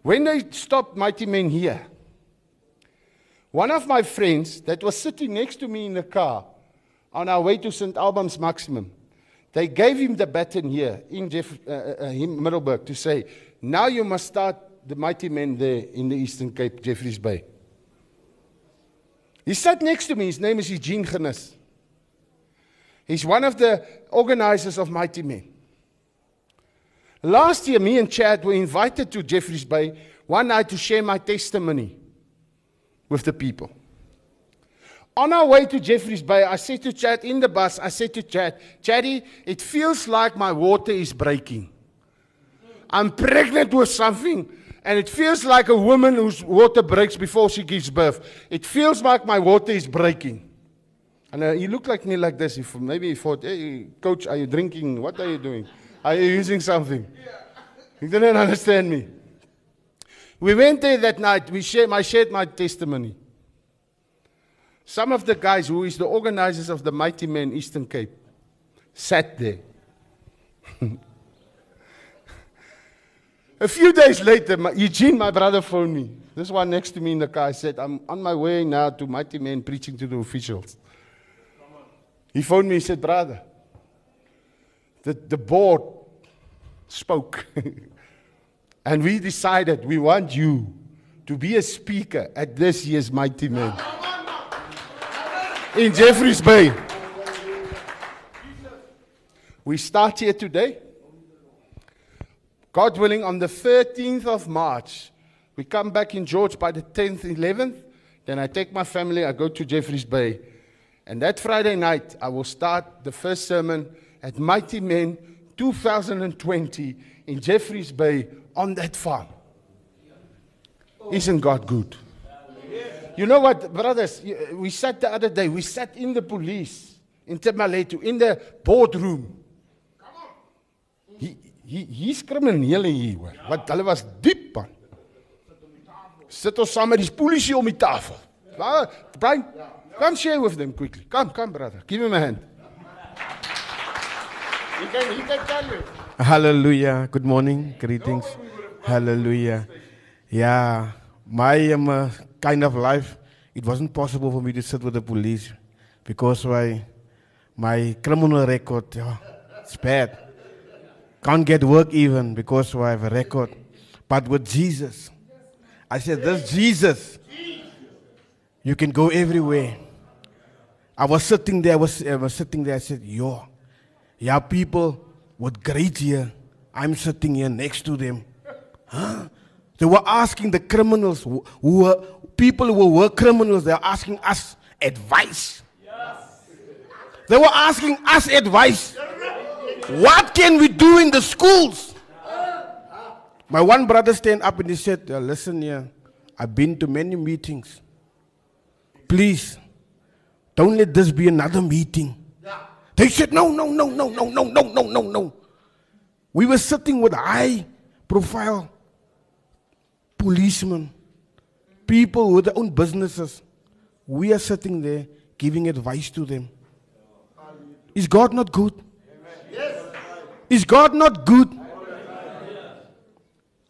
When they stopped mighty men here, one of my friends that was sitting next to me in the car on our way to St. Albans Maximum, they gave him the baton here in Jeff, uh, uh, in Middleburg to say, now you must start the mighty men there in the Eastern Cape, Jeffreys Bay. He sat next to me. His name is Eugene Genis. He's one of the organizers of Mighty Men. Last year, me and Chad were invited to Jeffreys Bay one night to share my testimony with the people. On our way to Jeffreys Bay, I said to Chad in the bus, I said to Chad, Chaddy, it feels like my water is breaking. I'm pregnant with something, and it feels like a woman whose water breaks before she gives birth. It feels like my water is breaking. And uh, he looked like me like this. He, maybe he thought, hey, coach, are you drinking? What are you doing? Are you using something? He didn't understand me. We went there that night. We shared, I shared my testimony. Some of the guys who is the organizers of the Mighty Men Eastern Cape sat there. A few days later, my, Eugene, my brother, phoned me. This one next to me in the car said, I'm on my way now to Mighty Men preaching to the officials. He phoned me, he said, Brother, the, the board spoke. and we decided we want you to be a speaker at this year's Mighty Men in Jeffreys Bay. We start here today. God willing, on the 13th of March, we come back in George by the 10th, 11th. Then I take my family, I go to Jeffreys Bay. And that Friday night, I will start the first sermon at Mighty Men 2020 in Jeffreys Bay on that farm. Isn't God good? You know what, brothers? We sat the other day, we sat in the police in Temaletu, in the boardroom. He, he, hier's kriminele hier hoor. Want hulle was diep man. Sit ons saam met die polisie om die tafel. Brian, come share with them quickly. Come, come brother. Give him a hand. Can, can tell you. Hallelujah. Good morning. Greetings. Hallelujah. Yeah, my um, uh, kind of life, it wasn't possible for me to sit with the police because my, my criminal record, yeah, it's bad. Can't get work even because I have a record. But with Jesus, I said, This Jesus, you can go everywhere. I was sitting there, I was, I was sitting there, I said, Yo, yeah, people with great here. I'm sitting here next to them. Huh? They were asking the criminals who were people who were criminals, they were asking us advice. They were asking us advice. What can we do in the schools? My one brother stand up and he said, "Uh, Listen here, I've been to many meetings. Please, don't let this be another meeting. They said, No, no, no, no, no, no, no, no, no, no. We were sitting with high profile policemen, people with their own businesses. We are sitting there giving advice to them. Is God not good? Yes. Is God not good?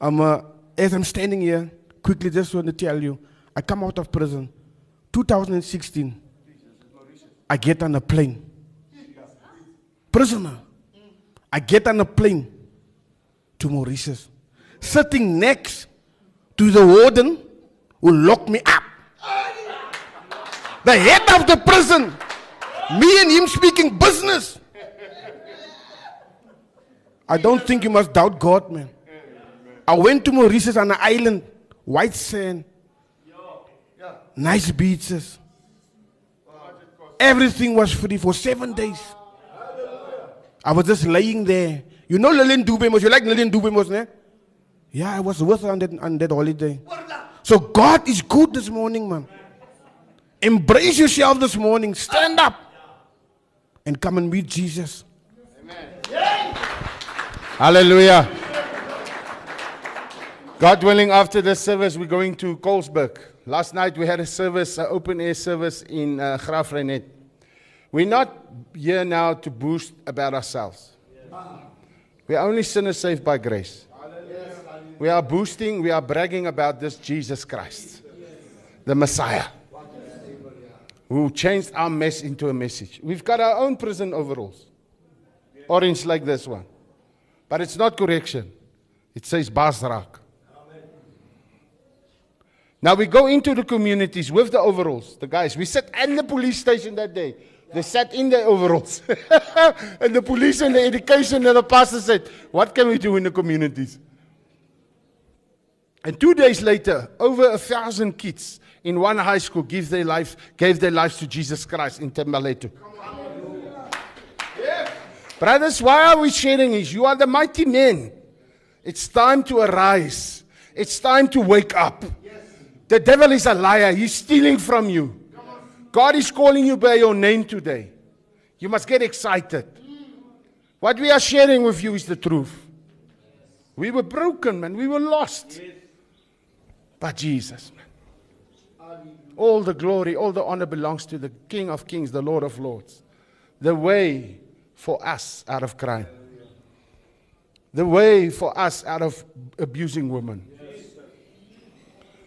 I'm, uh, as I'm standing here, quickly just want to tell you, I come out of prison, 2016. I get on a plane, prisoner. I get on a plane to Mauritius, sitting next to the warden who locked me up. The head of the prison. Me and him speaking business. I don't think you must doubt God, man. I went to Mauritius on an island, white sand, nice beaches. Everything was free for seven days. I was just laying there. You know Lillian Dubemos? You like Lillian Dubemos, ne? Yeah, I was with her on that, on that holiday. So God is good this morning, man. Embrace yourself this morning. Stand up and come and meet Jesus. Amen. Hallelujah. God willing, after this service, we're going to Colesberg. Last night we had a service, an open air service in uh, Graaff-Reinet. We're not here now to boast about ourselves. We are only sinners saved by grace. We are boosting, we are bragging about this Jesus Christ, the Messiah, who changed our mess into a message. We've got our own prison overalls, orange like this one. But it's not correction, it says Basrak. Now we go into the communities with the overalls, the guys. We sat in the police station that day. They sat in their overalls. and the police and the education and the pastor said, What can we do in the communities? And two days later, over a thousand kids in one high school gave their, gave their lives to Jesus Christ in Thembalethu. Brothers, why are we sharing this? You are the mighty men. It's time to arise. It's time to wake up. The devil is a liar. He's stealing from you. God is calling you by your name today. You must get excited. What we are sharing with you is the truth. We were broken, man. We were lost. But Jesus, man. All the glory, all the honor belongs to the King of Kings, the Lord of Lords. The way for us out of crime. The way for us out of abusing women.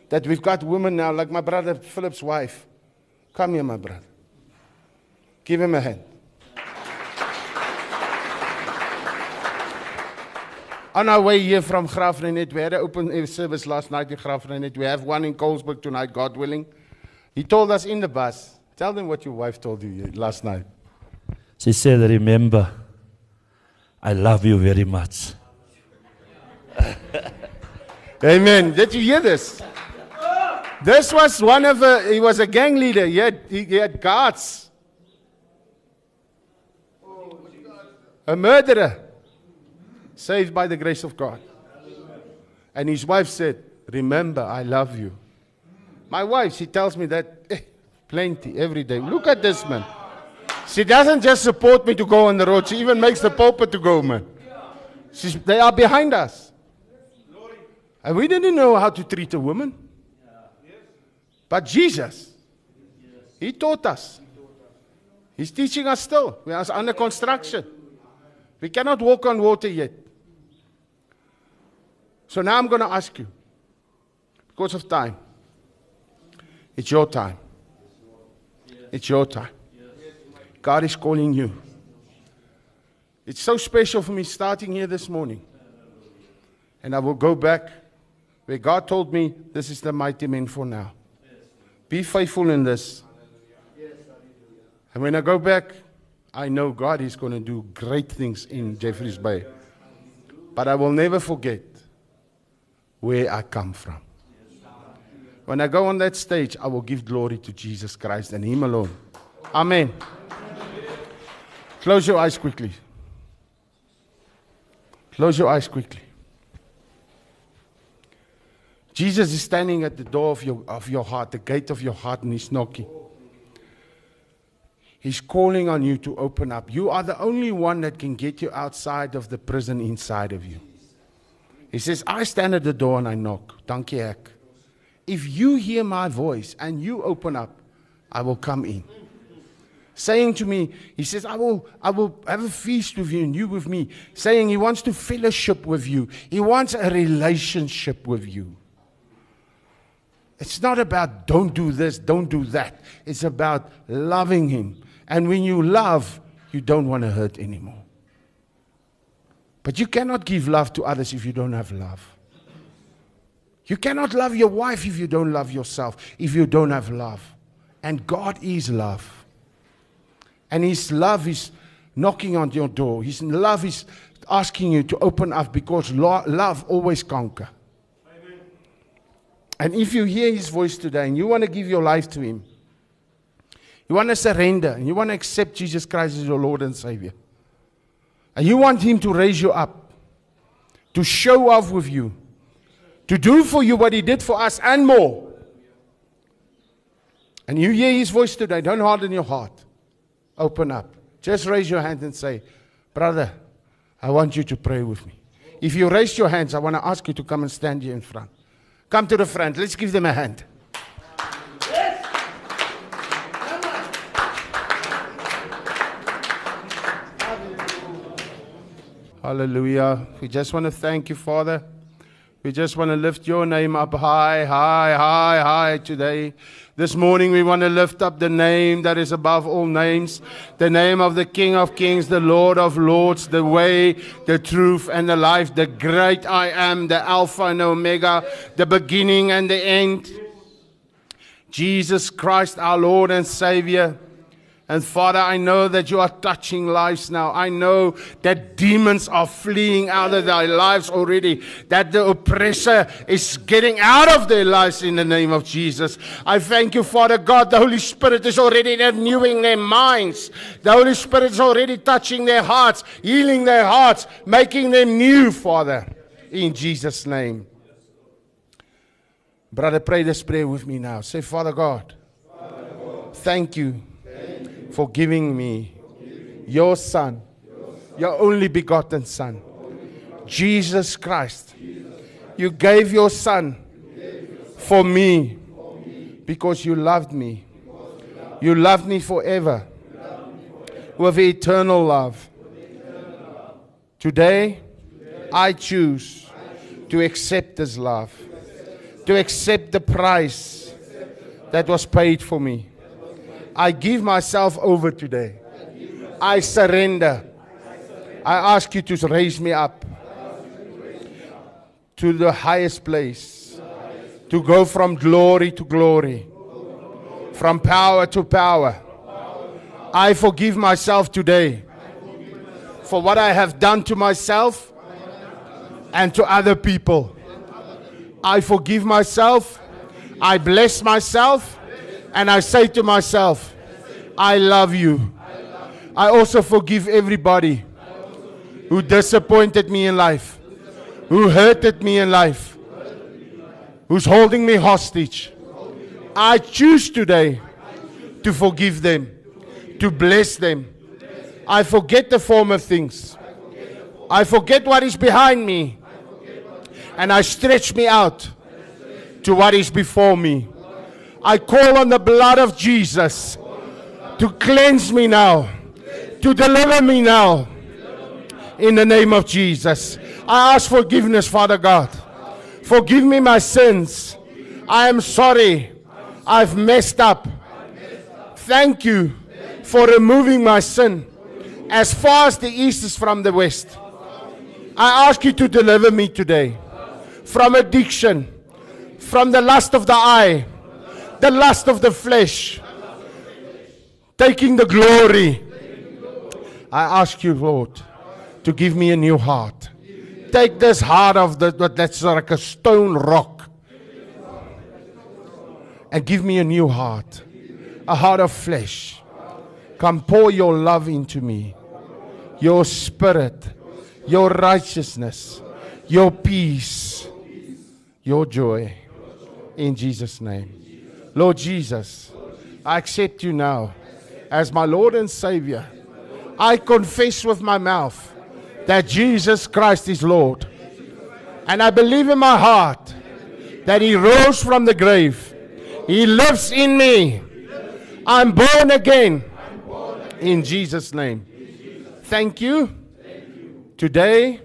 That we've got women now, like my brother Philip's wife. Come here, my brother. Give him a hand. On our way here from Graaff-Reinet, we had an open air service last night in Graaff-Reinet. We have one in Colesberg tonight, God willing. He told us in the bus, tell them what your wife told you last night. She said, Remember, I love you very much. Amen. Did you hear this? This was one of a, he was a gang leader. He had, he, he had guards. A murderer. Saved by the grace of God. And his wife said, Remember, I love you. My wife, she tells me that eh, plenty every day. Look at this man. She doesn't just support me to go on the road, she even makes the pulpit to go, man. She's, they are behind us. And we didn't know how to treat a woman. But Jesus, He taught us. He's teaching us still. We are under construction. We cannot walk on water yet. So now I'm going to ask you, because of time, it's your time. It's your time. God is calling you. It's so special for me starting here this morning. And I will go back where God told me this is the mighty men for now. Be faithful in this. And when I go back, I know God is going to do great things in Jeffreys Bay. But I will never forget where I come from. When I go on that stage, I will give glory to Jesus Christ and Him alone. Amen. Close your eyes quickly. Close your eyes quickly. Jesus is standing at the door of your, of your heart, the gate of your heart, and He's knocking. He's calling on you to open up. You are the only one that can get you outside of the prison inside of you. He says, I stand at the door and I knock. Dankie ek. If you hear my voice and you open up, I will come in. Saying to me, he says, I will, I will have a feast with you and you with me. Saying he wants to fellowship with you. He wants a relationship with you. It's not about don't do this, don't do that. It's about loving him. And when you love, you don't want to hurt anymore. But you cannot give love to others if you don't have love. You cannot love your wife if you don't love yourself, if you don't have love. And God is love. And His love is knocking on your door. His love is asking you to open up because lo- love always conquers. And if you hear His voice today and you want to give your life to Him, you want to surrender and you want to accept Jesus Christ as your Lord and Savior, and you want Him to raise you up, to show off with you, to do for you what He did for us and more. And you hear His voice today, don't harden your heart. Open up. Just raise your hand and say, Brother, I want you to pray with me. If you raise your hands, I want to ask you to come and stand here in front. Come to the front. Let's give them a hand. Hallelujah. We just want to thank you, Father. We just want to lift your name up high, high, high, high today. This morning we want to lift up the name that is above all names, the name of the King of Kings, the Lord of Lords, the way, the truth, and the life, the great I am, the Alpha and Omega, the beginning and the end. Jesus Christ, our Lord and Savior. And Father, I know that you are touching lives now. I know that demons are fleeing out of their lives already, that the oppressor is getting out of their lives in the name of Jesus. I thank you, Father God. The Holy Spirit is already renewing their minds. The Holy Spirit is already touching their hearts, healing their hearts, making them new, Father, in Jesus' name. Brother, pray this prayer with me now. Say, Father God, thank you for giving me your Son, your only begotten Son, Jesus Christ. You gave your Son for me because you loved me. You loved me forever with eternal love. Today, I choose to accept this love, to accept the price that was paid for me. I give myself over today. I surrender. I ask you to raise me up to the highest place, to go from glory to glory, from power to power. I forgive myself today for what I have done to myself and to other people. I forgive myself. I bless myself. And I say to myself, I love you. I also forgive everybody who disappointed me in life, who hurted me in life, who's holding me hostage. I choose today to forgive them, to bless them. I forget the former things. I forget what is behind me. And I stretch me out to what is before me. I call on the blood of Jesus to cleanse me now, to deliver me now. In the name of Jesus. I ask forgiveness, Father God. Forgive me my sins. I am sorry. I've messed up. Thank you for removing my sin as far as the east is from the west. I ask you to deliver me today from addiction, from the lust of the eye, the lust of the flesh, taking the glory. I ask you, Lord, to give me a new heart. Take this heart of the, that's like a stone rock and give me a new heart, a heart of flesh. Come pour your love into me, your spirit, your righteousness, your peace, your joy. In Jesus' name. Lord Jesus, I accept you now as my Lord and Savior. I confess with my mouth that Jesus Christ is Lord. And I believe in my heart that He rose from the grave. He lives in me. I'm born again. In Jesus' name. Thank you. Today,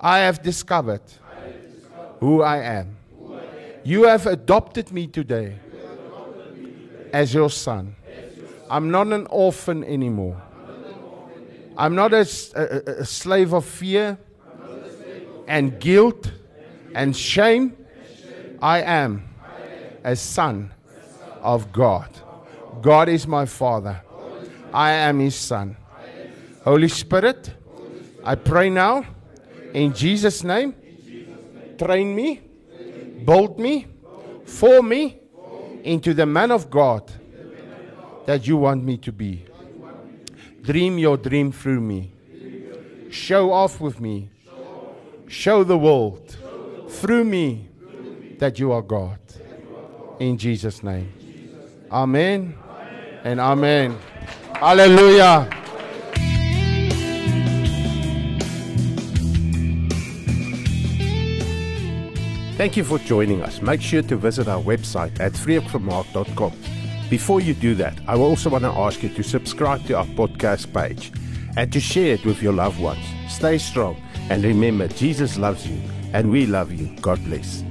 I have discovered who I am. You have adopted me today as your son. I'm not an orphan anymore. I'm not a slave of fear and guilt and shame. I am a son of God. God is my Father. I am His Son. Holy Spirit, I pray now in Jesus' name, train me, build me, form me into the man of God that you want me to be. Dream your dream through me. Show off with me. Show the world through me that you are God. In Jesus' name. Amen and amen. Hallelujah. Thank you for joining us. Make sure to visit our website at freekvermaak.com. Before you do that, I also want to ask you to subscribe to our podcast page and to share it with your loved ones. Stay strong and remember, Jesus loves you and we love you. God bless.